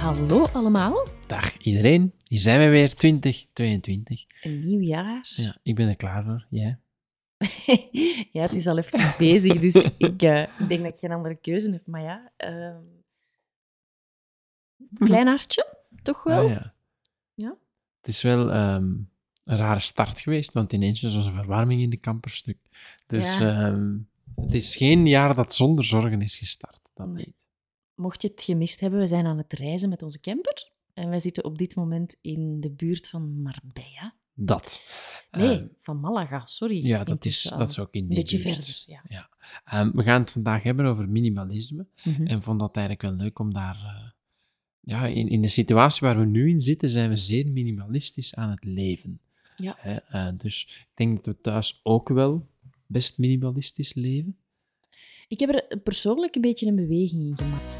Hallo allemaal, Dag iedereen. Hier zijn we weer, 2022. een nieuw jaar. Ja, ik ben er klaar voor. Jij? ja, het is al even bezig, dus ik, eh, ik denk dat ik geen andere keuze heb. Maar ja, ehm, klein hartje, toch wel? Ah, ja. Ja. Het is wel ehm, een rare start geweest, want ineens was een verwarming in de camperstuk. Dus Ja. ehm, het is geen jaar dat zonder zorgen is gestart. Dat Nee. niet. Mocht je het gemist hebben, we zijn aan het reizen met onze camper. En wij zitten op dit moment in de buurt van Marbella. Dat. Nee, Ehm, van Malaga, sorry. ja, dat is, dat is al ook in Een die beetje buurt. verder, ja. Ehm, we gaan het vandaag hebben over minimalisme. Mhm. En vond dat eigenlijk wel leuk om daar... eh, ja, in, in de situatie waar we nu in zitten, zijn we zeer minimalistisch aan het leven. Ja. Hè, eh, dus ik denk dat we thuis ook wel best minimalistisch leven. Ik heb er persoonlijk een beetje een beweging in gemaakt.